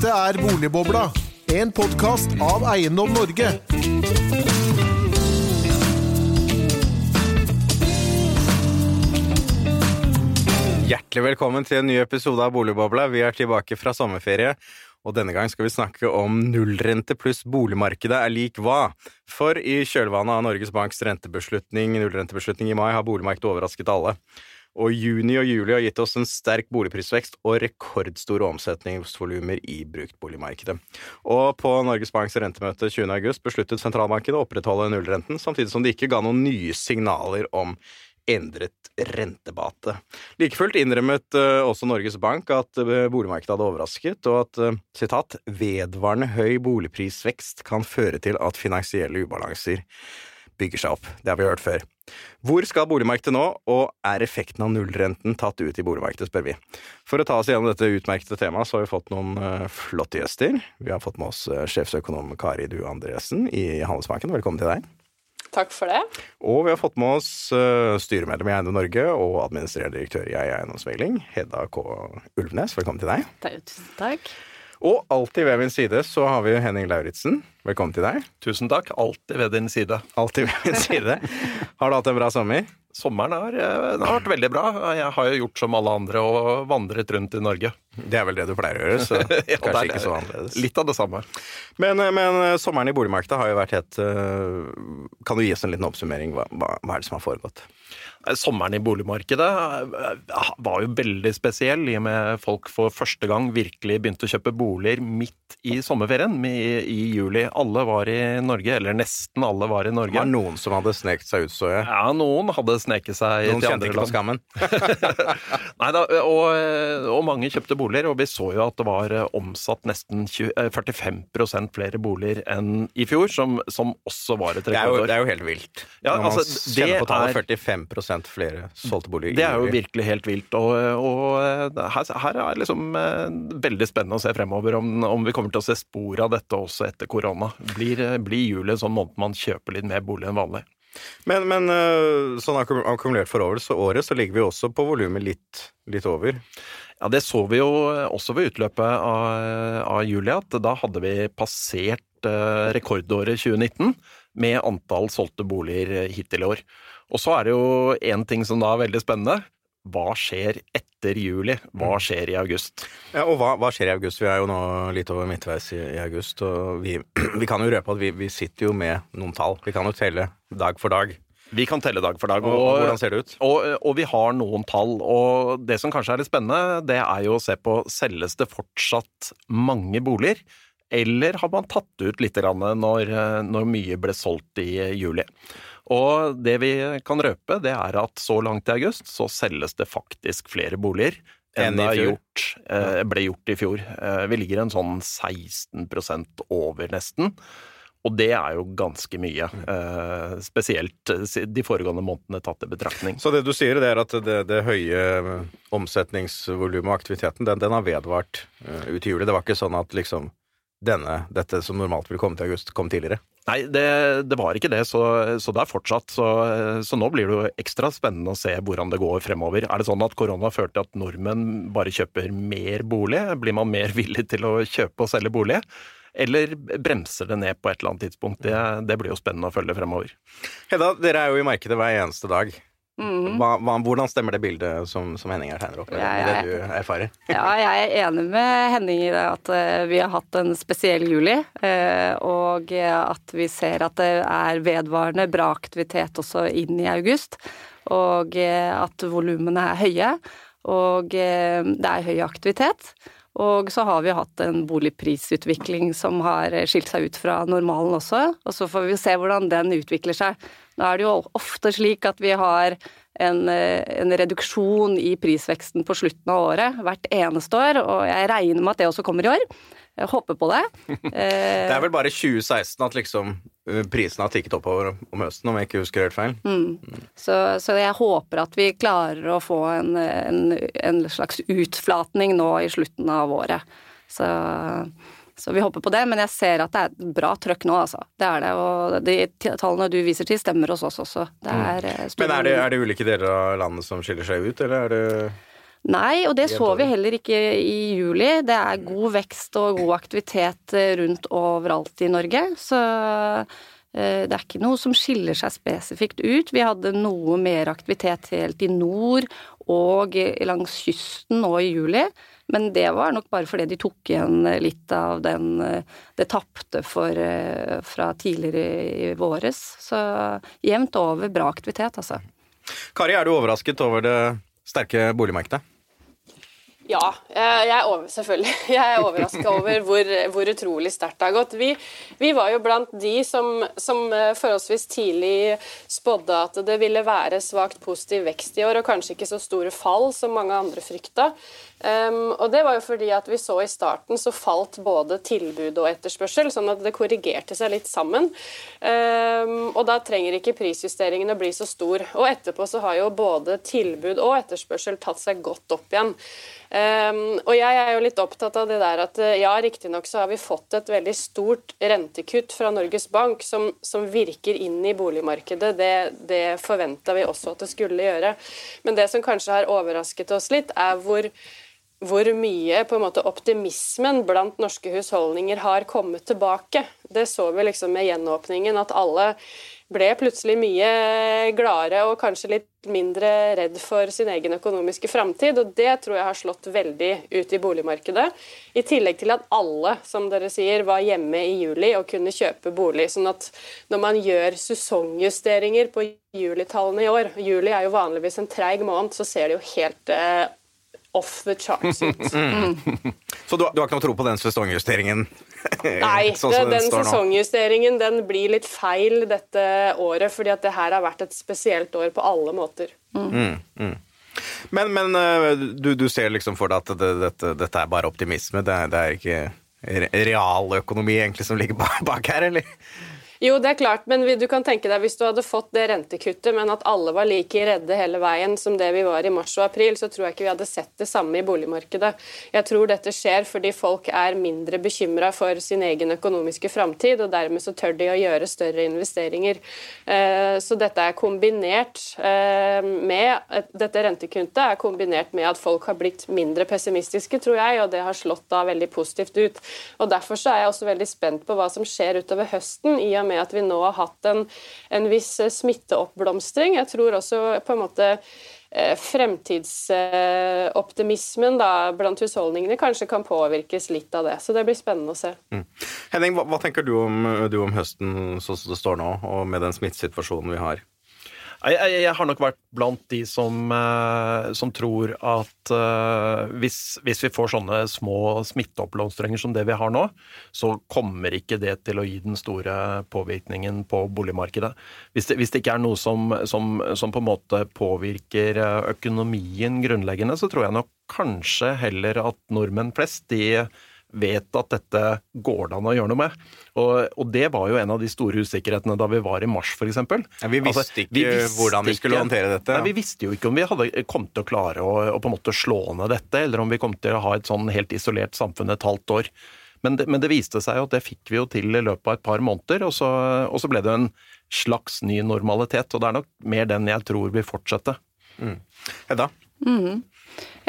Dette er Boligbobla, en podkast av Eiendom Norge. Hjertelig velkommen til en ny episode av Boligbobla. Vi er tilbake fra sommerferie, og denne gang skal vi snakke om nullrente pluss boligmarkedet er lik hva. For i kjølvannet av Norges Banks rentebeslutning, nullrentebeslutning i mai har boligmarkedet overrasket alle. Og juni og juli har gitt oss en sterk boligprisvekst og rekordstore omsetningsvolumer i bruktboligmarkedet. Og på Norges Banks rentemøte 20. august besluttet sentralbanken å opprettholde nullrenten, samtidig som de ikke ga noen nye signaler om endret rentebate. Like fullt innrømmet uh, også Norges Bank at uh, boligmarkedet hadde overrasket, og at uh, sitat, vedvarende høy boligprisvekst kan føre til at finansielle ubalanser bygger seg opp. Det har vi hørt før. Hvor skal boligmarkedet nå, og er effekten av nullrenten tatt ut i boligmarkedet, spør vi. For å ta oss gjennom dette utmerkede temaet, så har vi fått noen flotte gjester. Vi har fått med oss sjefsøkonom Kari Due Andresen i Handelsbanken. Velkommen til deg. Takk for det. Og vi har fått med oss uh, styremedlem i Eiendom Norge og administrerende direktør i Eiendomsmegling, Hedda K. Ulvnes. Velkommen til deg. Tusen takk. Og alltid ved min side så har vi Henning Lauritzen. Velkommen til deg. Tusen takk. Alltid ved din side. Alltid ved min side. Har du hatt en bra sommer? Sommeren har, har, vært veldig bra. Jeg har jo gjort som alle andre og vandret rundt i Norge. Det er vel det du pleier å gjøre, så ja, kanskje ikke så annerledes. Litt av det samme. Men, men, sommeren i boligmarkedet har jo vært helt Kan du gi oss en liten oppsummering? Hva, hva, hva er det som har foregått? Sommeren i boligmarkedet var jo veldig spesiell, i og med folk for første gang virkelig begynte å kjøpe boliger midt i sommerferien, i, i juli. Alle var i Norge, eller nesten alle var i Norge. Det var noen som hadde sneket seg ut, så jeg. Ja, noen hadde sneket seg noen til andre land. Noen kjente ikke på skammen. Nei da, og, og, mange kjøpte boliger, og vi så jo at det var omsatt nesten 20, 45% flere boliger enn i fjor, som, som også var et rekordår. Det, det, er jo helt vilt. Ja, Når man altså, kjenner på tallet 45% flere solgte boliger. Det er jo virkelig helt vilt. Og, og her, her, er liksom veldig spennende å se fremover om, om, vi kommer til å se spor av dette også etter korona. Blir, blir juli en sånn måned man kjøper litt mer bolig enn vanlig? Men, men sånn akkumulert for året så, året, så ligger vi også på volumet litt, litt over. Ja, Det så vi jo også ved utløpet av, av juli, at da hadde vi passert rekordåret 2019 med antall solgte boliger hittil i år. Og så er det jo én ting som da er veldig spennende. Hva skjer etter juli? Hva skjer i august? Ja, og hva, hva skjer i august? Vi er jo nå litt over midtveis i, i august, og vi, vi, kan jo røpe at vi, vi, sitter jo med noen tall. Vi kan jo telle dag for dag. Vi kan telle dag for dag. Og, og hvordan ser det ut? Og, og, vi har noen tall. Og det som kanskje er litt spennende, det er jo å se på selges det fortsatt mange boliger? Eller har man tatt ut litt når, når mye ble solgt i juli? Og det vi kan røpe, det er at så langt i august så selges det faktisk flere boliger enn det gjort, eh, ble gjort i fjor. Eh, vi ligger en sånn 16% over, nesten. Og det er jo ganske mye, eh, spesielt de foregående månedene tatt i betraktning. Så det du sier, det er at det, det høye omsetningsvolumet og aktiviteten, den, den, har vedvart ut i juli? Det var ikke sånn at liksom denne, dette som normalt ville komme til august, kom tidligere? Nei, det, det, var ikke det, så, så det er fortsatt. Så, så, nå blir det jo ekstra spennende å se hvordan det går fremover. Er det sånn at korona fører til at nordmenn bare kjøper mer bolig? Blir man mer villig til å kjøpe og selge bolig? Eller bremser det ned på et eller annet tidspunkt? Det, det blir jo spennende å følge fremover. Hedda, dere er jo i markedet hver eneste dag. Mm. Hva, hva, hvordan stemmer det bildet som, som Henning her tegner opp, med, jeg, det du erfarer? Ja, jeg er enig med Henning i det at uh, vi har hatt en spesiell juli, uh, og at vi ser at det er vedvarende bra aktivitet også inn i august, og at volumene er høye, og det er høy aktivitet. Og så har vi hatt en boligprisutvikling som har skilt seg ut fra normalen også, og så får vi se hvordan den utvikler seg. Nå er det jo ofte slik at vi har en, en, reduksjon i prisveksten på slutten av året hvert eneste år, og jeg regner med at det også kommer i år. Jeg håper på det. det er vel bare 2016 at liksom eh, prisene har tikket oppover om høsten, om jeg ikke husker helt feil. Mm. Så, så, jeg håper at vi klarer å få en, en, en slags utflatning nå i slutten av året. Så så vi håper på det, men jeg ser at det er et bra trøkk nå, altså. Det er det. Og de tallene du viser til, stemmer hos oss også. Det mm. er mm. Men er det, er det, ulike deler av landet som skiller seg ut, eller er det Nei, og det så vi heller ikke i juli. Det er god vekst og god aktivitet eh, rundt overalt i Norge. Så eh, det er ikke noe som skiller seg spesifikt ut. Vi hadde noe mer aktivitet helt i nord og langs kysten nå i juli. Men det var nok bare fordi de tok igjen litt av den det tapte fra tidligere i våres. Så jevnt over bra aktivitet, altså. Kari, er du overrasket over det sterke boligmarkedet? Ja, jeg er over, selvfølgelig. Jeg er overraska over hvor, hvor, utrolig sterkt det har gått. Vi, vi, var jo blant de som, som, eh, forholdsvis tidlig spådde at det ville være svakt positiv vekst i år, og kanskje ikke så store fall som mange andre frykta. Um, og det var jo fordi at vi så i starten så falt både tilbud og etterspørsel, sånn at det korrigerte seg litt sammen. Um, og da trenger ikke prisjusteringen å bli så stor. Og etterpå så har jo både tilbud og etterspørsel tatt seg godt opp igjen. Um, og jeg er jo litt opptatt av det der at eh, ja, riktignok så har vi fått et veldig stort rentekutt fra Norges Bank som, som virker inn i boligmarkedet. Det, det forventa vi også at det skulle gjøre. Men det som kanskje har overrasket oss litt, er hvor hvor mye på en måte optimismen blant norske husholdninger har kommet tilbake. Det så vi liksom med gjenåpningen, at alle ble plutselig mye gladere og kanskje litt mindre redd for sin egen økonomiske framtid. Og det tror jeg har slått veldig ut i boligmarkedet. I tillegg til at alle, som dere sier, var hjemme i juli og kunne kjøpe bolig. Sånn at når man gjør sesongjusteringer på julitallene i år Juli er jo vanligvis en treig måned, så ser det jo helt eh, off the charts ut. Mm. Så du, har ikke noe tro på den sesongjusteringen? Nei, sånn det, den sesongjusteringen den blir litt feil dette året, fordi at det her har vært et spesielt år på alle måter. Mm. Mm, men, men eh, du, du, ser liksom for deg at det, dette, dette, er bare optimisme? Det er, det er ikke realøkonomi egentlig som ligger bak her, eller? Jo, det er klart, men du kan tenke deg hvis du hadde fått det rentekuttet, men at alle var like redde hele veien som det vi var i mars og april, så tror jeg ikke vi hadde sett det samme i boligmarkedet. Jeg tror dette skjer fordi folk er mindre bekymra for sin egen økonomiske framtid, og dermed så tør de å gjøre større investeringer. Eh, så dette er kombinert eh, med Dette rentekuttet er kombinert med at folk har blitt mindre pessimistiske, tror jeg, og det har slått da veldig positivt ut. Og Derfor så er jeg også veldig spent på hva som skjer utover høsten. i og med at vi nå har hatt en, en viss smitteoppblomstring. Jeg tror også på en måte eh, fremtidsoptimismen da, blant husholdningene kanskje kan påvirkes litt av det. Så det blir spennende å se. Mm. Henning, hva, hva, tenker du om, du om høsten sånn som det står nå, og med den smittesituasjonen vi har? Jeg, jeg, jeg, har nok vært blant de som, uh, som tror at uh, hvis, hvis, vi får sånne små smitteoppblomstringer som det vi har nå, så kommer ikke det til å gi den store påvirkningen på boligmarkedet. Hvis det, hvis det ikke er noe som, som, som, på en måte påvirker eh, økonomien grunnleggende, så tror jeg nok kanskje heller at nordmenn flest de vet at dette går det an å gjøre noe med. Og, og, det var jo en av de store usikkerhetene da vi var i mars, f.eks. Ja, vi visste altså, ikke vi visste hvordan vi skulle håndtere dette. Nei, vi visste jo ikke om vi hadde kommet til å klare å, å, på en måte slå ned dette, eller om vi kom til å ha et sånn helt isolert samfunn et halvt år. Men det, men det viste seg jo at det fikk vi jo til i løpet av et par måneder, og så, og så ble det en slags ny normalitet. Og det er nok mer den jeg tror vil fortsette. Mm. Hedda? Mm.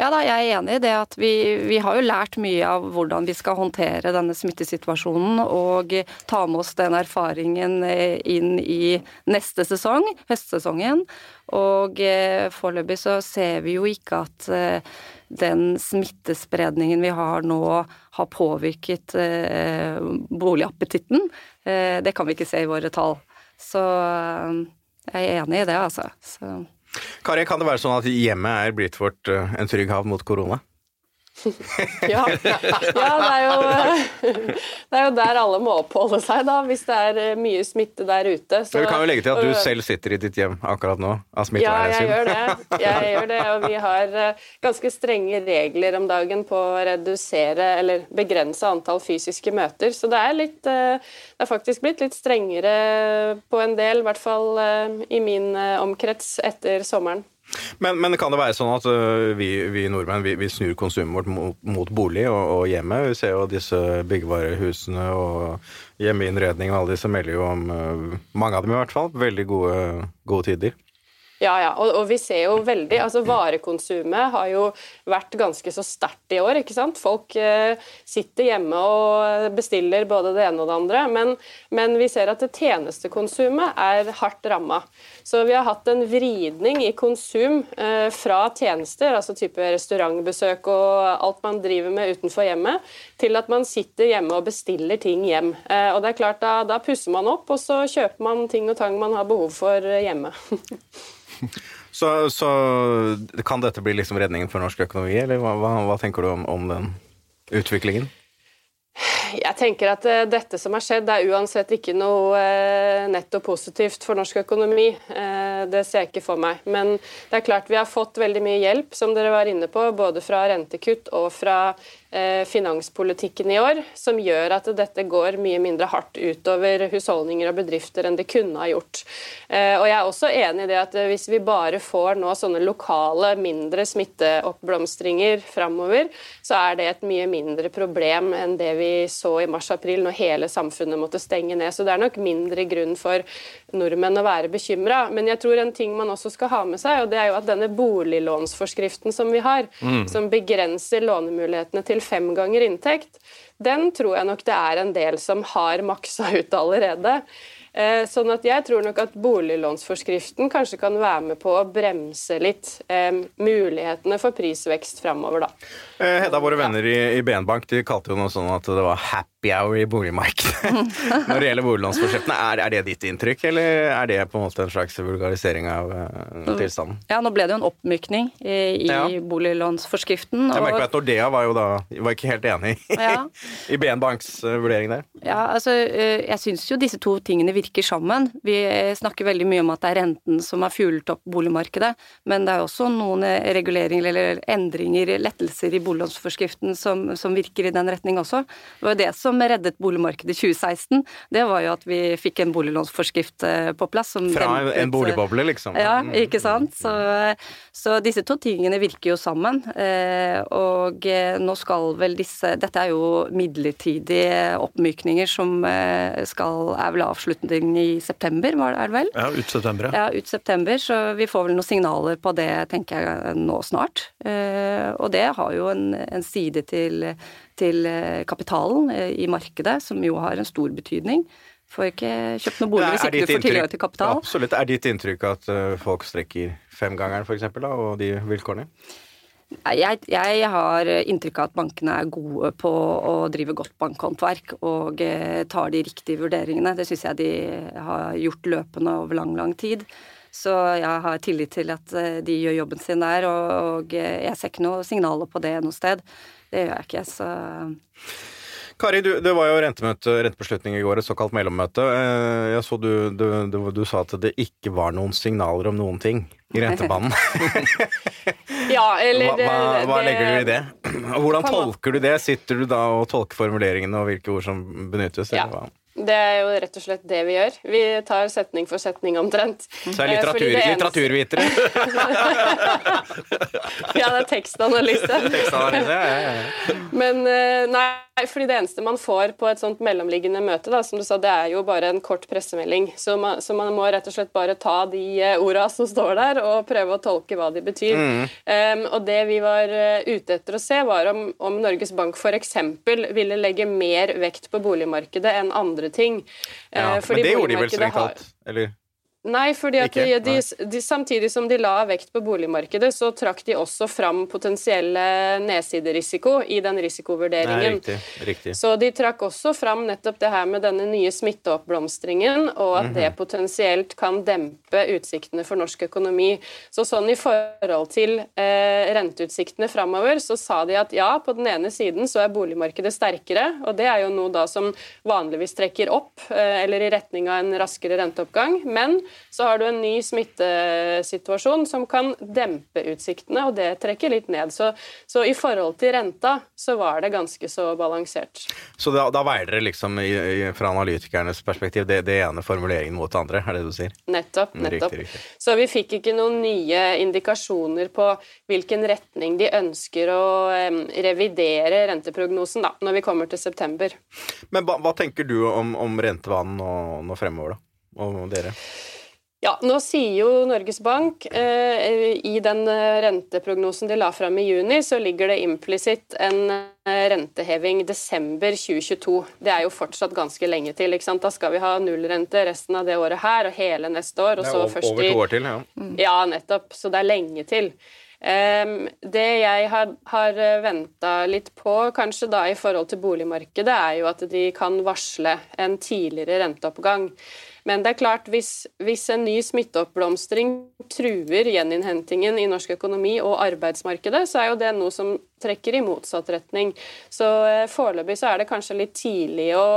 Ja da, jeg er enig i det at vi, vi, har jo lært mye av hvordan vi skal håndtere denne smittesituasjonen, og ta med oss den erfaringen eh, inn i neste sesong, høstsesongen. Og eh, foreløpig så ser vi jo ikke at eh, den smittespredningen vi har nå, har påvirket boligappetitten. Det kan vi ikke se i våre tall. Så jeg er enig i det, altså. Så. Kari, kan det være sånn at hjemmet er blitt vårt uh, en trygg havn mot korona? ja, ja det, er jo, det er jo der alle må oppholde seg, da, hvis det er eh, mye smitte der ute. Så, Men vi kan jo legge til at du selv sitter i ditt hjem akkurat nå, av smittevernhensyn. Ja, jeg gjør det. Jeg gjør det, og vi har eh, ganske strenge regler om dagen på å redusere eller begrense antall fysiske møter. Så det er, litt, det er faktisk blitt litt strengere på en del, i hvert fall i min omkrets etter sommeren. Men, men, kan det være sånn at uh, vi, vi nordmenn vi, vi, snur konsumet vårt mot, mot bolig og, og, hjemme? Vi ser jo disse byggevarehusene og hjemmeinnredning og alle disse melder jo om, uh, mange av dem i hvert fall, veldig gode, gode tider. Ja, ja. Og, og, vi ser jo veldig Altså varekonsumet har jo vært ganske så sterkt i år, ikke sant. Folk eh, sitter hjemme og bestiller både det ene og det andre. Men, men vi ser at det tjenestekonsumet er hardt ramma. Så vi har hatt en vridning i konsum eh, fra tjenester, altså type restaurantbesøk og alt man driver med utenfor hjemmet, til at man sitter hjemme og bestiller ting hjem. Eh, og det er klart, da, da pusser man opp, og så kjøper man ting og tang man har behov for hjemme. så, så, kan dette bli liksom redningen for norsk økonomi, eller hva, hva, hva tenker du om, om den utviklingen? Jeg tenker at uh, dette som har skjedd, er uansett ikke noe uh, netto positivt for norsk økonomi. Uh, det ser jeg ikke for meg. Men det er klart vi har fått veldig mye hjelp, som dere var inne på, både fra rentekutt og fra Eh, finanspolitikken i år, som gjør at dette går mye mindre hardt utover husholdninger og bedrifter enn det kunne ha gjort. Eh, og Jeg er også enig i det at hvis vi bare får nå sånne lokale, mindre smitteoppblomstringer framover, så er det et mye mindre problem enn det vi så i mars-april, når hele samfunnet måtte stenge ned. Så det er nok mindre grunn for nordmenn å være bekymra. Men jeg tror en ting man også skal ha med seg, og det er jo at denne boliglånsforskriften som vi har, mm. som begrenser lånemulighetene til fem ganger inntekt, den tror jeg nok det er en del som har maksa ut allerede. Eh, sånn at jeg tror nok at boliglånsforskriften kanskje kan være med på å bremse litt eh, mulighetene for prisvekst framover, da. Eh, Hedda, våre venner i, i BN Bank de kalte jo noe sånn at det var happy hour i boligmarkedet når det gjelder boliglånsforskriftene, Er, er, det ditt inntrykk, eller er det på en måte en slags vulgarisering av uh, tilstanden? Ja, nå ble det jo en oppmykning i, i ja. boliglånsforskriften. Jeg merker at Nordea var jo da var ikke helt enig ja. i BN Banks uh, vurdering der. Ja, altså jeg syns jo disse to tingene virker sammen. Vi snakker veldig mye om at det er renten som har fuglet opp boligmarkedet, men det er også noen reguleringer eller endringer, lettelser i boliglånsforskriften som, som, virker i den retning også. Det var jo det som reddet boligmarkedet i 2016. Det var jo at vi fikk en boliglånsforskrift eh, på plass. Fra dempet, en boligboble, liksom? Ja, mm. ikke sant. Så, så, disse to tingene virker jo sammen. Eh, og eh, nå skal vel disse Dette er jo midlertidige oppmykninger som skal, er vel avslutning i september, er det vel? Ja, ut september. Ja. ut september, så vi får vel noen signaler på det, tenker jeg, nå snart. Eh, og det har jo en, en side til, til eh, kapitalen eh, i markedet, som jo har en stor betydning. Får ikke kjøpt noen bolig hvis ikke du får tilgang til kapital. Absolutt. Er ditt inntrykk at folk strekker femgangeren, f.eks., og de vilkårene? Jeg, jeg, har inntrykk av at bankene er gode på å drive godt bankhåndverk og eh, tar de riktige vurderingene. Det syns jeg de har gjort løpende over lang, lang tid. Så jeg har tillit til at eh, de gjør jobben sin der, og, og jeg ser ikke noe signaler på det noe sted. Det gjør jeg ikke, så Kari, du, det var jo rentebeslutning i går, et såkalt mellommøte. Jeg så du, du, du, du sa at det ikke var noen signaler om noen ting i rentebanen. ja, eller hva, hva, hva, legger du i det? Hvordan tolker du det? Sitter du da og tolker formuleringene og hvilke ord som benyttes? Ja. Det er jo rett og slett det vi gjør. Vi tar setning for setning omtrent. Så er litteratur, det litteraturvitere? ja, det er tekstanalyse. tekstanalyse ja, ja, ja. Men eh, nei, fordi det eneste man får på et sånt mellomliggende møte, da, som du sa, det er jo bare en kort pressemelding. Så man, så man må rett og slett bare ta de eh, orda som står der, og prøve å tolke hva de betyr. Mm. Um, og det vi var eh, ute etter å se, var om, om Norges Bank f.eks. ville legge mer vekt på boligmarkedet enn andre ting. Ja, eh, men det gjorde de vel strengt talt? Eller? Nei, fordi at de, de, de, samtidig som de la vekt på boligmarkedet, så trakk de også fram potensielle nedsiderisiko i den risikovurderingen. Nei, riktig, riktig. Så de trakk også fram nettopp det her med denne nye smitteoppblomstringen, og at mm -hmm. det potensielt kan dempe utsiktene for norsk økonomi. Så sånn i forhold til eh, renteutsiktene framover, så sa de at ja, på den ene siden så er boligmarkedet sterkere, og det er jo noe da som vanligvis trekker opp, eh, eller i retning av en raskere renteoppgang. men så har du en ny smittesituasjon som kan dempe utsiktene, og det trekker litt ned. Så, så i forhold til renta så var det ganske så balansert. Så da, da veier dere liksom i, i, fra analytikernes perspektiv det, det, ene formuleringen mot det andre, er det du sier? Nettopp. Mm, nettopp. Riktig, riktig. Så vi fikk ikke noen nye indikasjoner på hvilken retning de ønsker å um, revidere renteprognosen da, når vi kommer til september. Men hva, hva tenker du om, om rentevanen nå, nå fremover, da? Og dere? Ja, nå sier jo Norges Bank eh, i den eh, renteprognosen de la fram i juni, så ligger det implisitt en eh, renteheving desember 2022. Det er jo fortsatt ganske lenge til. ikke sant? Da skal vi ha nullrente resten av det året her og hele neste år. Og Det er over, først over to år til, ja. Ja, nettopp. Så det er lenge til. Um, det jeg har, har venta litt på, kanskje da i forhold til boligmarkedet, er jo at de kan varsle en tidligere renteoppgang. Men det er klart, hvis, hvis en ny smitteoppblomstring truer gjeninnhentingen i norsk økonomi og arbeidsmarkedet, så er jo det noe som trekker i motsatt retning. Så eh, foreløpig så er det kanskje litt tidlig å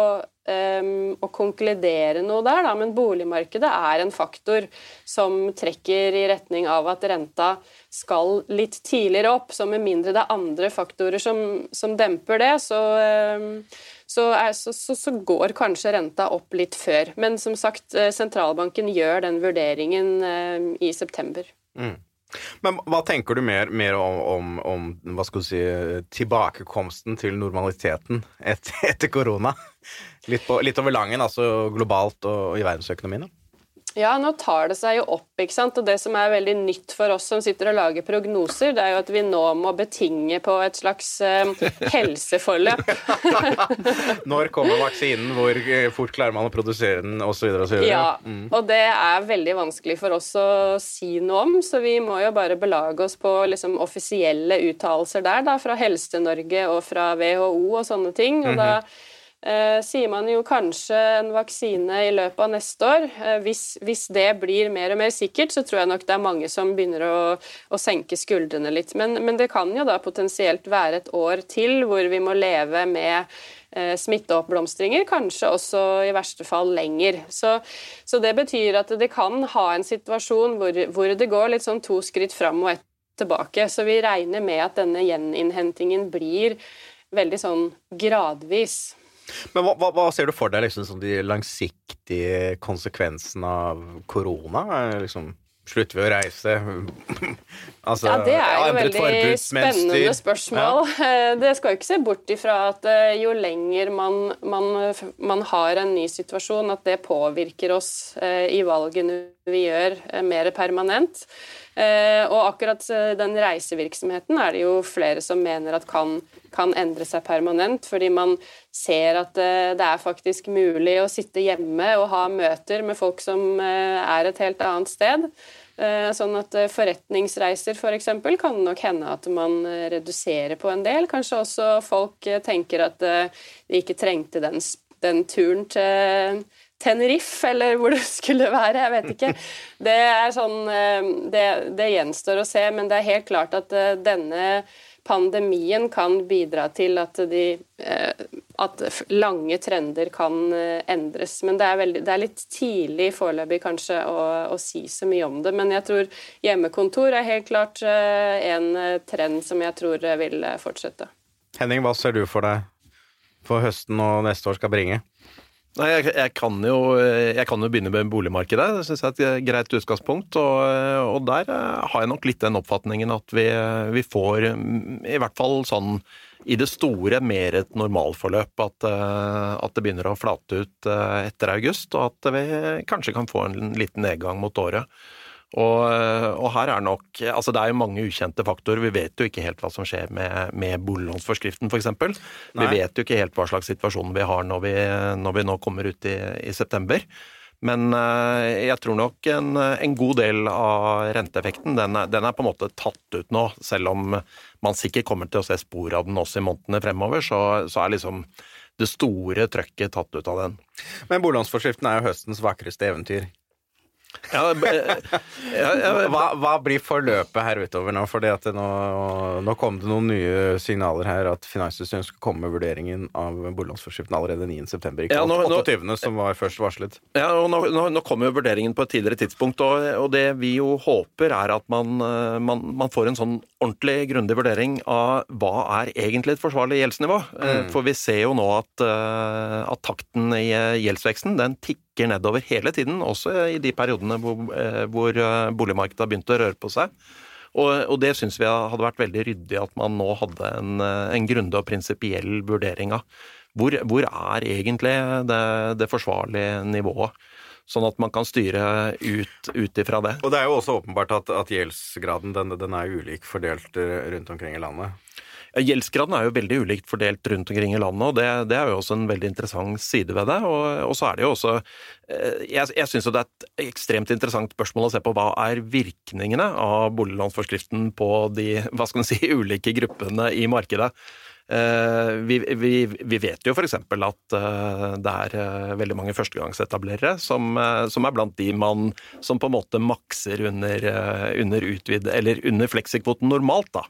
em, å konkludere noe der, da, men boligmarkedet er en faktor som trekker i retning av at renta skal litt tidligere opp. Så med mindre det er andre faktorer som, som demper det, så, em, så, er, så, så, så går kanskje renta opp litt før. Men som sagt, eh, sentralbanken gjør den vurderingen eh, i september. Men hva tenker du mer, mer om, om, om hva skal du si, tilbakekomsten til normaliteten etter, etter korona? Litt, på, litt over langen, altså globalt og i verdensøkonomien? da? Ja, nå tar det seg jo opp, ikke sant. Og det som er veldig nytt for oss som sitter og lager prognoser, det er jo at vi nå må betinge på et slags eh, helseforløp. Når kommer vaksinen? Hvor eh, fort klarer man å produsere den? Og så videre og. Ja, det er veldig vanskelig for oss å si noe om, så vi må jo bare belage oss på liksom offisielle uttalelser der, da, fra Helse-Norge og fra WHO og sånne ting. Og da eh, sier man jo kanskje en vaksine i løpet av neste år. Eh, hvis, hvis det blir mer og mer sikkert, så tror jeg nok det er mange som begynner å, å senke skuldrene litt. Men, men det kan jo da potensielt være et år til hvor vi må leve med eh, smitteoppblomstringer, kanskje også i verste fall lenger. Så, så det betyr at det kan ha en situasjon hvor, hvor det går litt sånn to skritt fram og ett tilbake. Så vi regner med at denne gjeninnhentingen blir veldig sånn gradvis. Men hva, hva, ser du for deg liksom, som de langsiktige konsekvensene av korona? Liksom, slutter vi å reise? altså, Ja, det er jo veldig spennende spørsmål. Ja. Det skal jo ikke se bort ifra at eh, jo lenger man, man, man har en ny situasjon, at det påvirker oss eh, i valgene vi gjør, eh, mer permanent. Og akkurat den reisevirksomheten er det jo flere som mener at kan, kan endre seg permanent, fordi man ser at eh, det er faktisk mulig å sitte hjemme og ha møter med folk som eh, er et helt annet sted. Eh, Sånn at forretningsreiser forretningsreiser for eksempel kan nok hende at man reduserer på en del. Kanskje også folk tenker at de ikke trengte den, den turen til Tenerife, eller hvor det skulle være. Jeg vet ikke. Det er sånn Det, det gjenstår å se, men det er helt klart at denne pandemien kan bidra til at de eh, at lange trender kan eh, endres. Men det er, veldig, det er litt tidlig foreløpig kanskje å, å si så mye om det. Men jeg tror hjemmekontor er helt klart eh, en trend som jeg tror vil fortsette. Henning, hva ser du for deg for høsten og neste år skal bringe? Nei, jeg, jeg, kan jo, jeg kan jo begynne med boligmarkedet. Det syns jeg er et greit utgangspunkt. Og, og der eh, har jeg nok litt den oppfatningen at vi, vi får, mm, i hvert fall sånn i det store, mer et normalforløp. At, eh, at det begynner å flate ut eh, etter august, og at vi kanskje kan få en liten nedgang mot året. Og, og her er nok Altså det er jo mange ukjente faktorer. Vi vet jo ikke helt hva som skjer med, med boliglånsforskriften f.eks. Vi vet jo ikke helt hva slags situasjon vi har når vi, når vi nå kommer ut i, i september. Men eh, jeg tror nok en, en god del av renteeffekten den er, den er på en måte tatt ut nå. Selv om man sikkert kommer til å se spor av den også i månedene fremover, så, så er liksom det store trøkket tatt ut av den. Men boliglånsforskriften er jo høstens vakreste eventyr. Ja, b- ja, ja, Hva, hva blir forløpet her utover nå? Fordi at nå, nå kom det noen nye signaler her at Finanstilsynet skal komme med vurderingen av boliglånsforskriften allerede 9.9., ikke Ja, nå- nå- 28., som var først varslet. Ja, og nå, nå, nå kommer jo vurderingen på et tidligere tidspunkt, og, og det vi jo håper er at man, eh, man, man får en sånn ordentlig grundig vurdering av hva er egentlig et forsvarlig gjeldsnivå. Mm. For vi ser jo nå at, eh, at takten i eh, gjeldsveksten den tikker nedover hele tiden, også i de periodene hvor, eh, hvor eh, boligmarkedet har begynt å røre på seg. Og, og det syns vi hadde vært veldig ryddig at man nå hadde en, eh, en grundig og prinsipiell vurdering av. Hvor, hvor er egentlig det, det forsvarlige nivået? sånn at man kan styre ut, ut ifra det. Og det er jo også åpenbart at, at gjeldsgraden den, den er ulik fordelt rundt omkring i landet. Gjeldsgraden er jo veldig ulikt fordelt rundt omkring i landet, og det, det er jo også en veldig interessant side ved det. Og, og så er det jo også eh, Jeg, jeg syns det er et ekstremt interessant spørsmål å se på hva er virkningene av boliglånsforskriften på de hva skal man si, ulike gruppene i markedet. Eh, vi, vi, vi, vet jo f.eks. at eh, det er veldig mange førstegangsetablerere som, som, er blant de man som på en måte makser under, under utvid, eller under fleksikvoten normalt. da.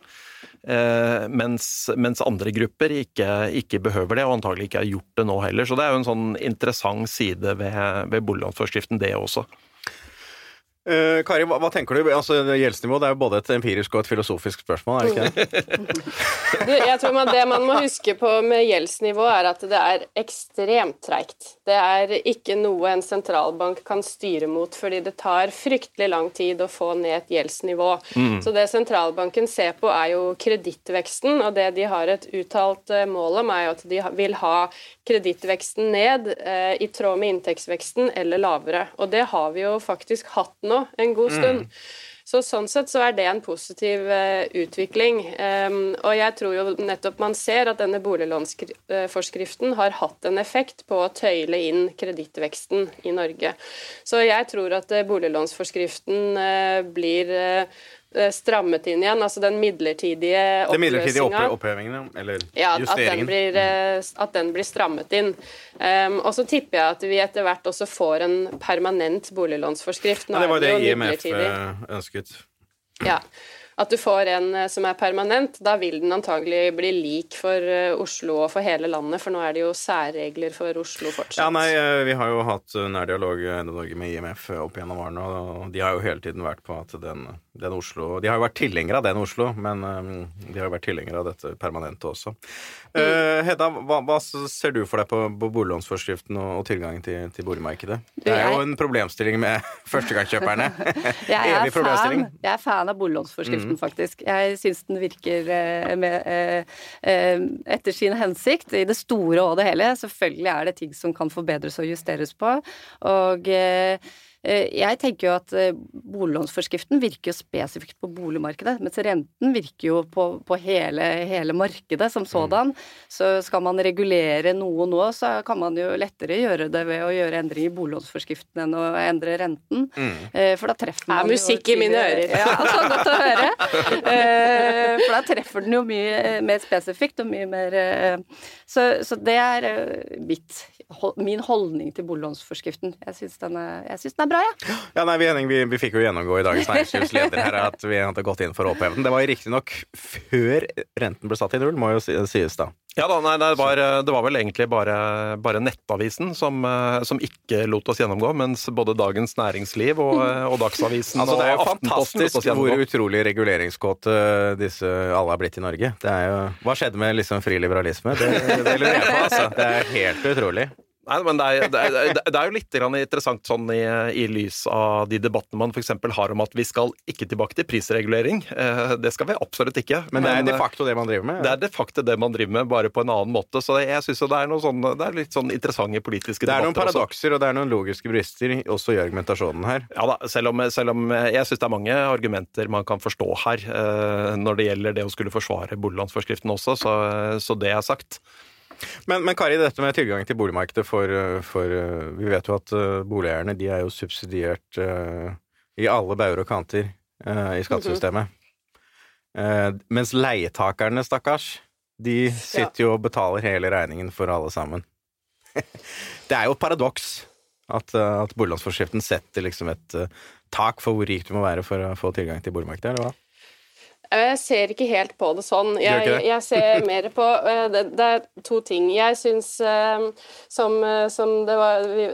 Eh, mens, mens, andre grupper ikke, ikke, behøver det, og antagelig ikke har gjort det nå heller. Så det er jo en sånn interessant side ved, ved boliglånsforskriften, det også. Uh, Kari, hva, hva, tenker du? Altså, Gjeldsnivå det er jo både et empirisk og et filosofisk spørsmål, er det ikke det? du, jeg tror man, Det man må huske på med gjeldsnivå, er at det er ekstremt treigt. Det er ikke noe en sentralbank kan styre mot, fordi det tar fryktelig lang tid å få ned et gjeldsnivå. Mm. Så det sentralbanken ser på, er jo kredittveksten, og det de har et uttalt eh, mål om, er jo at de vil ha kredittveksten ned eh, i tråd med inntektsveksten eller lavere. Og det har vi jo faktisk hatt nå en god stund. Mm. Så Sånn sett så er det en positiv uh, utvikling. Um, og jeg tror jo nettopp man ser at denne boliglånsforskriften har hatt en effekt på å tøyle inn kredittveksten i Norge. Så jeg tror at uh, boliglånsforskriften uh, blir Eh, strammet inn igjen, altså den midlertidige oppløsninga. Den midlertidige opphevingen, eller ja, justeringen. At den, blir, eh, at den blir strammet inn. Um, og så tipper jeg at vi etter hvert også får en permanent boliglånsforskrift. Nå ja, det var det, det IMF eh, ønsket. Ja at du får en eh, som er permanent, da vil den antagelig bli lik for eh, Oslo og for hele landet, for nå er det jo særregler for Oslo fortsatt. Ja, nei, eh, vi har jo hatt nær dialog med IMF opp gjennom årene, og de har jo hele tiden vært på at den, den Oslo De har jo vært tilhengere av den Oslo, men de har jo vært tilhengere av dette permanente også. Mm. Uh, Hedda, hva, hva, ser du for deg på, på boliglånsforskriften og, og tilgangen til, til boligmarkedet? Det er jo en problemstilling med førstegangskjøperne. er fan, jeg er fan av boliglånsforskriften mm. faktisk. Jeg syns den virker eh, med, eh, eh, etter sin hensikt i det store og det hele. Selvfølgelig er det ting som kan forbedres og justeres på. Og jeg tenker jo at eh, boliglånsforskriften virker jo spesifikt på boligmarkedet, mens renten virker jo på, på hele, hele, markedet som sådan. Mm. Så skal man regulere noe nå, så kan man jo lettere gjøre det ved å gjøre endringer i boliglånsforskriften enn å endre renten. Mm. Eh, for da treffer man jo musikk i mine ører. Ja, så godt å høre. For da treffer den jo mye mer spesifikt og mye mer Så, så det er mitt, min holdning til boliglånsforskriften. Jeg syns den, den, er bra bra, ja. ja nei, vi, vi, vi, fikk jo gjennomgå i Dagens Næringslivs leder her at vi hadde gått inn for å oppheve den. Det var riktignok før renten ble satt i null, må jo sies da. Ja da, nei, det, var, det var vel egentlig bare, bare Nettavisen som, som, ikke lot oss gjennomgå, mens både Dagens Næringsliv og, og Dagsavisen altså, Det er jo fantastisk hvor utrolig reguleringskåte disse alle har blitt i Norge. Det er jo, hva skjedde med liksom fri liberalisme? Det, det lurer jeg på, altså. Det er helt utrolig. Nei, men det er, det, er, det er, jo litt interessant sånn i, i, lys av de debattene man f.eks. har om at vi skal ikke tilbake til prisregulering. Eh, det skal vi absolutt ikke. Men det er de facto det man driver med? Det er de facto det man driver med, bare på en annen måte. Så jeg syns det er noe sånn, det er litt sånn interessante politiske debatter. Det er noen paradokser og det er noen logiske brister også i argumentasjonen her. Ja da, selv om, selv om jeg syns det er mange argumenter man kan forstå her eh, når det gjelder det å skulle forsvare boliglånsforskriften også, så, så det er sagt. Men, men, Kari, dette med tilgang til boligmarkedet for, for Vi vet jo at uh, boligeierne de er jo subsidiert uh, i alle bauger og kanter uh, i skattesystemet. mens leietakerne, stakkars, de sitter jo og betaler hele regningen for alle sammen. det er jo et paradoks at, at boliglånsforskriften setter liksom et tak for hvor rik du må være for å få tilgang til boligmarkedet, eller hva? Jeg ser ikke helt på det sånn. Jeg, jeg ser mer på eh, det, det, er to ting. Jeg syns, eh, som, eh, som det var vi,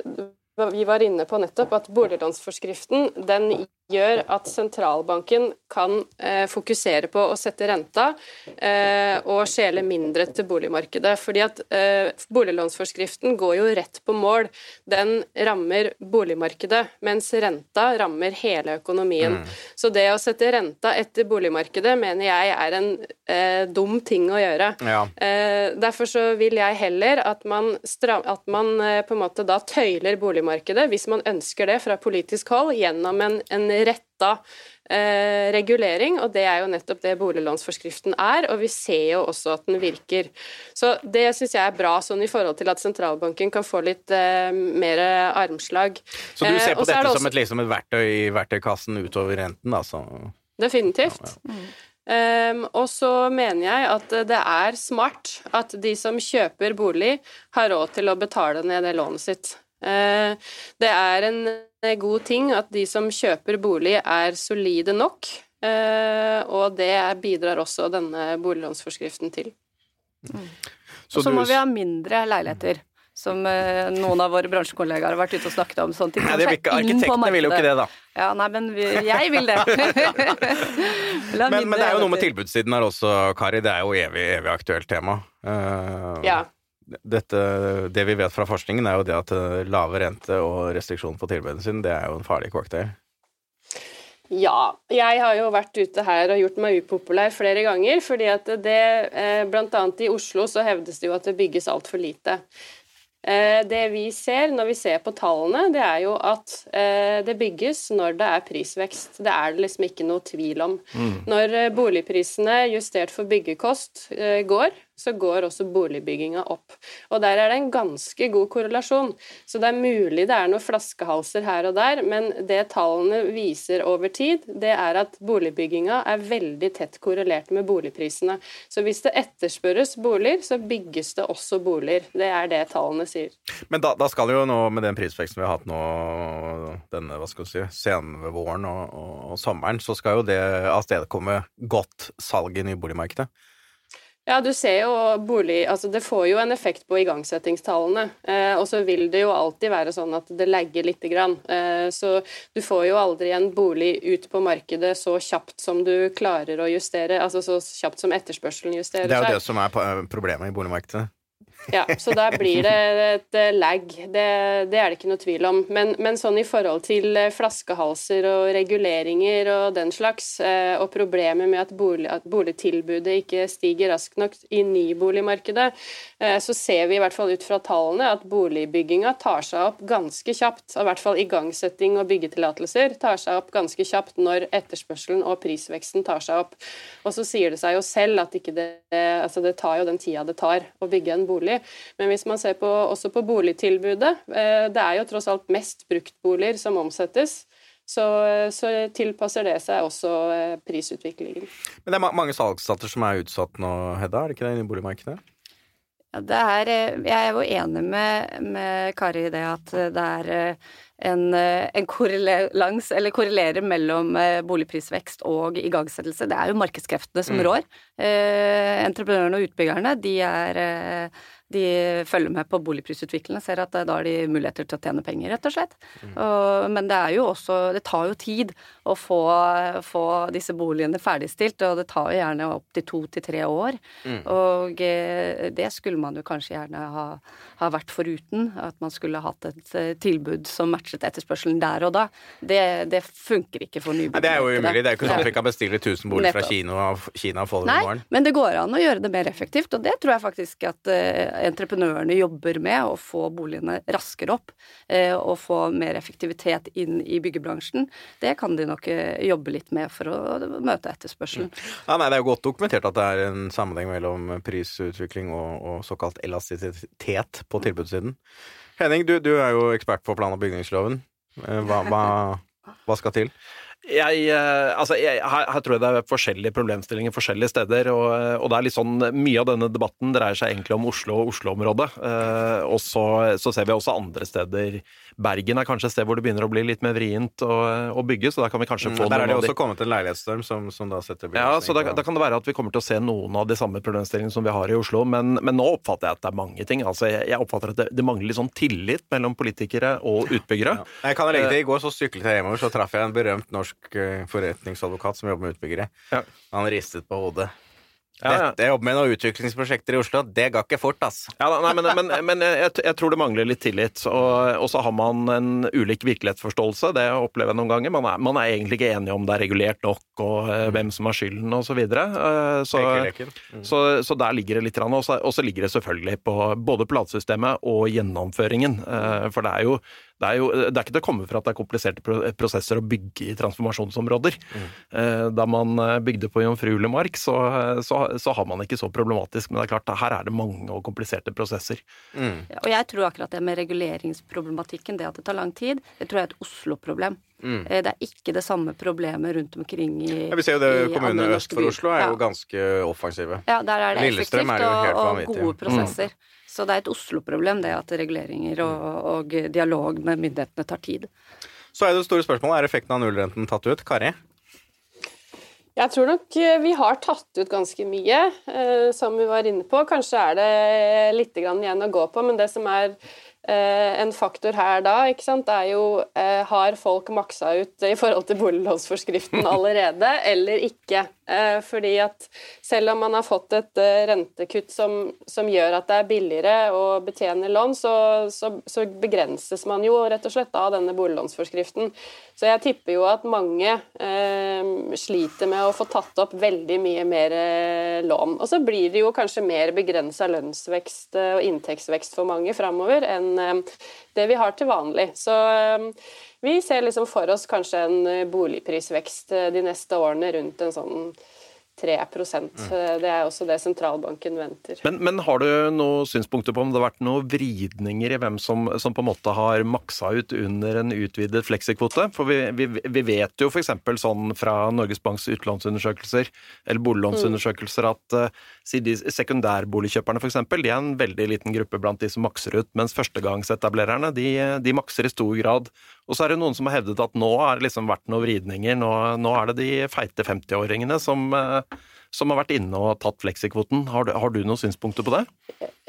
vi var inne på nettopp, at boliglånsforskriften den gjør at sentralbanken kan eh, fokusere på å sette renta eh, og skjele mindre til boligmarkedet. Fordi at eh, Boliglånsforskriften går jo rett på mål. Den rammer boligmarkedet, mens renta rammer hele økonomien. Mm. Så det å sette renta etter boligmarkedet mener jeg er en eh, dum ting å gjøre. Ja. Eh, derfor så vil jeg heller at man, stram, at man eh, på en måte da tøyler boligmarkedet, hvis man ønsker det fra politisk hold, gjennom en, en retta eh, regulering, og det er jo nettopp det boliglånsforskriften er, og vi ser jo også at den virker. Så det syns jeg er bra, sånn i forhold til at sentralbanken kan få litt eh, mer armslag. Så du ser på eh, dette det som et, liksom et verktøy i verktøykassen utover renten, altså? Definitivt. Ja, ja. Um, og så mener jeg at det er smart at de som kjøper bolig, har råd til å betale ned det lånet sitt. Uh, det er en god ting at de som kjøper bolig, er solide nok, uh, og det bidrar også denne boliglånsforskriften til. Mm. Og så må vi ha mindre leiligheter som eh, noen av våre bransjekollegaer har vært ute og snakket om. Sånn, nei, ikke, arkitektene vil jo ikke det, da. Ja, nei, men vi, jeg vil det. men, men, det er jo noe med tilbudssiden her også, Kari. Det er jo evig, evig aktuelt tema. Uh, ja. Dette, det vi vet fra forskningen, er jo det at eh, lave rente og restriksjon på tilbudet sin, det er jo en farlig cocktail. Ja, jeg har jo vært ute her og gjort meg upopulær flere ganger. fordi at det, Blant annet i Oslo så hevdes det jo at det bygges altfor lite. Eh, det vi ser når vi ser på tallene, det er jo at eh, det bygges når det er prisvekst. Det er det liksom ikke noe tvil om. Mm. Når eh, boligprisene justert for byggekost går, så går også boligbygginga opp. Og der er det en ganske god korrelasjon. Så det er mulig det er noen flaskehalser her og der, men det tallene viser over tid, det er at boligbygginga er veldig tett korrelert med boligprisene. Så hvis det etterspørres boliger, så bygges det også boliger. Det er det tallene sier. Men da, da skal jo nå, med den prisveksten vi har hatt nå denne hva skal vi si, senvåren og, og, og sommeren, så skal jo det avstedkomme godt salg i nyboligmarkedet. Ja, du ser jo bolig Altså, det får jo en effekt på igangsettingstallene. Eh, og så vil det jo alltid være sånn at det legger lite grann. Eh, så du får jo aldri en bolig ut på markedet så kjapt som du klarer å justere, altså så kjapt som etterspørselen justerer seg. Det er jo det som er problemet i boligmarkedet. Ja, så da blir det et eh, lag. Det, det, er det ikke noe tvil om. Men, men, sånn i forhold til eh, flaskehalser og reguleringer og den slags, eh, og problemet med at, bolig, at boligtilbudet ikke stiger raskt nok i nyboligmarkedet, så ser vi i hvert fall ut fra tallene at boligbygginga tar seg opp ganske kjapt. I hvert fall igangsetting og byggetillatelser tar seg opp ganske kjapt når etterspørselen og prisveksten tar seg opp. Og så sier det seg jo selv at det, altså det tar jo den tida det tar å bygge en bolig bolig. Men hvis man ser på, også på boligtilbudet, eh, det er jo tross alt mest bruktboliger som omsettes. Så, så, tilpasser det seg også eh, prisutviklingen. Men det er mange salgsstater som er utsatt nå, Hedda? Er det ikke det i boligmarkedet? Ja, er, eh, jeg er jo enig med, med, Kari i det at det er en, en korrelans, eller korrelerer mellom boligprisvekst og igangsettelse. Det er jo markedskreftene som mm. rår. Eh, entreprenørene og utbyggerne de er de følger med på boligprisutviklingen, ser at da har de muligheter til å tjene penger, rett og slett. Mm. Og, men det er jo også Det tar jo tid å få, få disse boligene ferdigstilt, og det tar jo gjerne opptil to til tre år. Mm. Og eh, det skulle man jo kanskje gjerne ha, ha, vært foruten. At man skulle hatt et eh, tilbud som matchet etterspørselen der og da. Det, det funker ikke for nybyggere. Det er jo umulig. Det er jo ikke sånn at vi kan bestille 1000 boliger fra Kina, Kina og få dem morgen. Men det går an å gjøre det mer effektivt, og det tror jeg faktisk at eh, entreprenørene jobber med, å få boligene raskere opp eh, og få mer effektivitet inn i byggebransjen. Det kan de nok eh, jobbe litt med for å møte etterspørselen. Ja, nei, det er jo godt dokumentert at det er en sammenheng mellom prisutvikling og, og såkalt elastisitet på tilbudssiden. Henning, du, du, er jo ekspert på plan- og bygningsloven. Eh, hva, hva, hva skal til? Jeg, eh, altså, jeg, her, her, tror jeg det er forskjellige problemstillinger forskjellige steder. Og, og, det er litt sånn, Mye av denne debatten dreier seg egentlig om Oslo og Oslo-området. Eh, og så, så, ser vi også andre steder. Bergen er kanskje et sted hvor det begynner å bli litt mer vrient å, å bygge. så Der kan vi kanskje mm, få mm, Der er det også de... kommet en leilighetsstorm som, som, da setter Ja, så da, da, kan det være at vi kommer til å se noen av de samme problemstillingene som vi har i Oslo. Men, men nå oppfatter jeg at det er mange ting. altså Jeg, jeg oppfatter at det, det, mangler litt sånn tillit mellom politikere og utbyggere. Ja. Jeg kan legge til, I går så syklet jeg hjemover, så traff jeg en berømt norsk norsk eh, forretningsadvokat som jobber med utbyggere. Ja. Han ristet på hodet. Ja, ja. Dette, jeg jobber med noen utviklingsprosjekter i Oslo. Det ga ikke fort, ass. Ja, nei, men, men, men jeg, jeg tror det mangler litt tillit. Og, og så har man en ulik virkelighetsforståelse. Det opplever jeg noen ganger. Man er, man er egentlig ikke enige om det er regulert nok, og eh, hvem som har skylden, osv. Så, videre. Eh, så, Mm. så, så der ligger det litt. Og så ligger det selvfølgelig på både platesystemet og gjennomføringen. For det er jo det er, jo, det er ikke til å komme fra at det er kompliserte prosesser å bygge i transformasjonsområder. Mm. Da man eh, bygde på jomfruelig mark, så, så, så har man ikke så problematisk. Men det er klart, her er det mange og kompliserte prosesser. Mm. Og jeg tror akkurat det med reguleringsproblematikken, det at det tar lang tid, det tror jeg er et Oslo-problem. Mm. Eh, Det er ikke det samme problemet rundt omkring i Ja, vi ser jo det Kommunene øst for. Oslo er jo ganske offensive. Ja, der er det Lillestrøm effektivt er jo helt og, og gode prosesser. Så det er et Oslo-problem, det at reguleringer og, og dialog med myndighetene tar tid. Så er det store spørsmålet er effekten av nullrenten tatt ut. Kari? Jeg tror nok eh, vi har tatt ut ganske mye, eh, som vi var inne på. Kanskje er det litt igjen å gå på, men det som er eh, en faktor her da, ikke sant, er jo eh, har folk maksa ut i forhold til boliglånsforskriften allerede, eller ikke? Eh, fordi at selv om man har fått et eh, rentekutt som, som gjør at det er billigere å betjene lån, så, så, så begrenses man jo rett og slett av denne boliglånsforskriften. Så jeg tipper jo at mange eh, sliter med å få tatt opp veldig mye mer eh, lån. Og så blir det jo kanskje mer begrensa lønnsvekst og inntektsvekst for mange framover enn det vi har til vanlig. Så vi ser liksom for oss kanskje en eh, boligprisvekst eh, de neste årene rundt en sånn 3 Eh, Det er også det sentralbanken venter. Men, men har du noen synspunkter på om det har vært noen vridninger i hvem som, som på en måte har maksa ut under en utvidet fleksikvote? For vi, vi, vi vet jo f.eks. sånn fra Norges Banks utlånsundersøkelser eller boliglånsundersøkelser at uh, de sekundærboligkjøperne f.eks. de er en veldig liten gruppe blant de som makser ut, mens førstegangsetablererne de, de makser i stor grad. Og så er det noen som har hevdet at nå har det liksom vært noen vridninger, nå, nå er det de feite 50-åringene som, eh, som har vært inne og tatt fleksikvoten. Har du, har du noen synspunkter på det?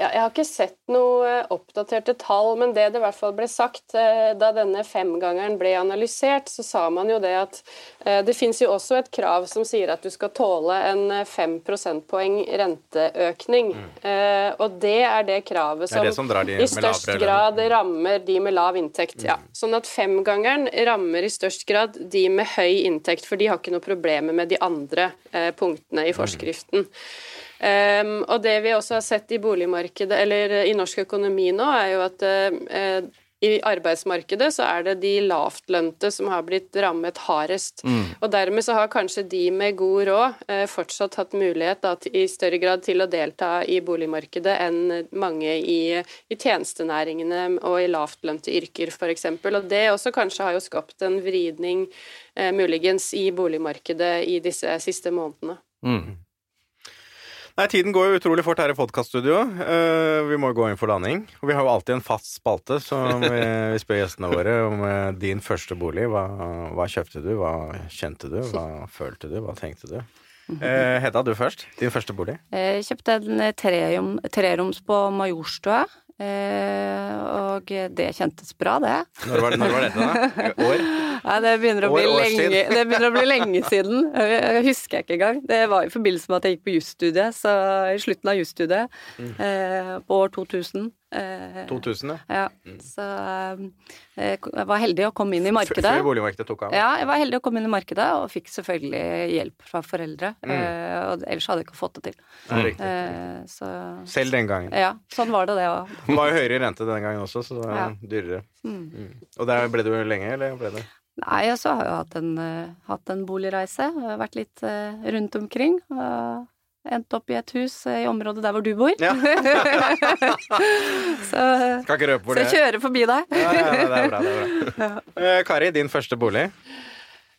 Ja, jeg har ikke sett noe eh, oppdaterte tall, men det det i hvert fall ble sagt eh, da denne femgangeren ble analysert, så sa man jo det at eh, det finnes jo også et krav som sier at du skal tåle en fem prosentpoeng renteøkning. Mm. Og det er det kravet som, det som i størst grad rammer de med lav inntekt. Ja. Sånn at femgangeren rammer i størst grad de med høy inntekt, for de har ikke noe problemer med de andre punktene i forskriften. Um, og det vi også har sett i boligmarkedet, eller i norsk økonomi nå, er jo at uh, i arbeidsmarkedet så er det de lavtlønte som har blitt rammet hardest. Og dermed så har kanskje de med god råd eh, fortsatt hatt mulighet da, i større grad til å delta i boligmarkedet enn mange i, i tjenestenæringene og i lavtlønte yrker f.eks. Og det også kanskje har jo skapt en vridning eh, muligens i boligmarkedet i disse siste månedene. Nei, tiden går jo utrolig fort her i podkaststudio. Uh, vi må gå inn for landing. Og vi har jo alltid en fast spalte som vi, vi spør gjestene våre om uh, din første bolig. Hva, hva kjøpte du? Hva kjente du? Hva følte du? Hva tenkte du? Uh, Hedda, du først. Din første bolig. Jeg kjøpte en eh, trerom, treroms på Majorstua, eh, og det kjentes bra, det. Når var, når var dette, da? År? Nei, det begynner, å bli År, lenge, det begynner å bli lenge siden. Jeg husker jeg ikke engang. Det var i forbindelse med at jeg gikk på jusstudiet, så i slutten av jusstudiet, Mm. eh, på år 2000. Eh, 2000, ja. Ja, så eh, jeg var heldig å komme inn i markedet. Før boligmarkedet tok av. Ja, jeg var heldig å komme inn i markedet, og fikk selvfølgelig hjelp fra foreldre. Mm. Eh, og ellers hadde jeg ikke fått det til. Eh, så Selv den gangen. Ja, sånn var det, det òg. Det var jo høyere rente den gangen også, så det var Ja. dyrere. Mm. Mm. Og der ble du lenge, eller ble det? Nei, og så har jeg jo hatt en, eh, hatt en boligreise. Vært litt eh, rundt omkring. Og endt opp i et hus eh, i området der hvor du bor. Ja. så Skal ikke røpe hvor det jeg kjører forbi deg. Ja, ja, det er bra. det er bra. Eh, Kari, din første bolig?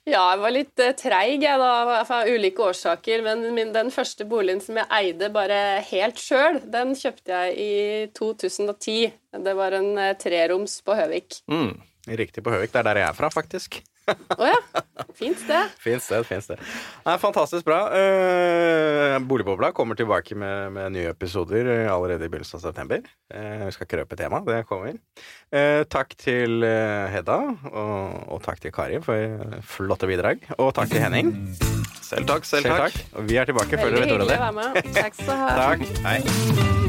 Ja, jeg var litt uh, treig jeg da, av ulike årsaker. Men min, den første boligen som jeg eide bare helt sjøl, den kjøpte jeg i 2010. Det var en uh, treroms på Høvik. Mm. Riktig på Høvik. Det er der jeg er fra, faktisk. Å ja. Fint sted. Fint sted, fint sted. Nei, fantastisk bra. Eh, Boligbobla kommer tilbake med, med, nye episoder eh, allerede i begynnelsen av september. Eh, vi skal ikke røpe tema, det kommer. Eh, takk til Hedda, og, og, takk til Kari for flotte bidrag. Og takk til Henning. Selv takk, selv, selv takk. takk. Og vi er tilbake Veldig før dere vet ordet. Veldig hyggelig å være med. Takk skal du ha. takk. Hei.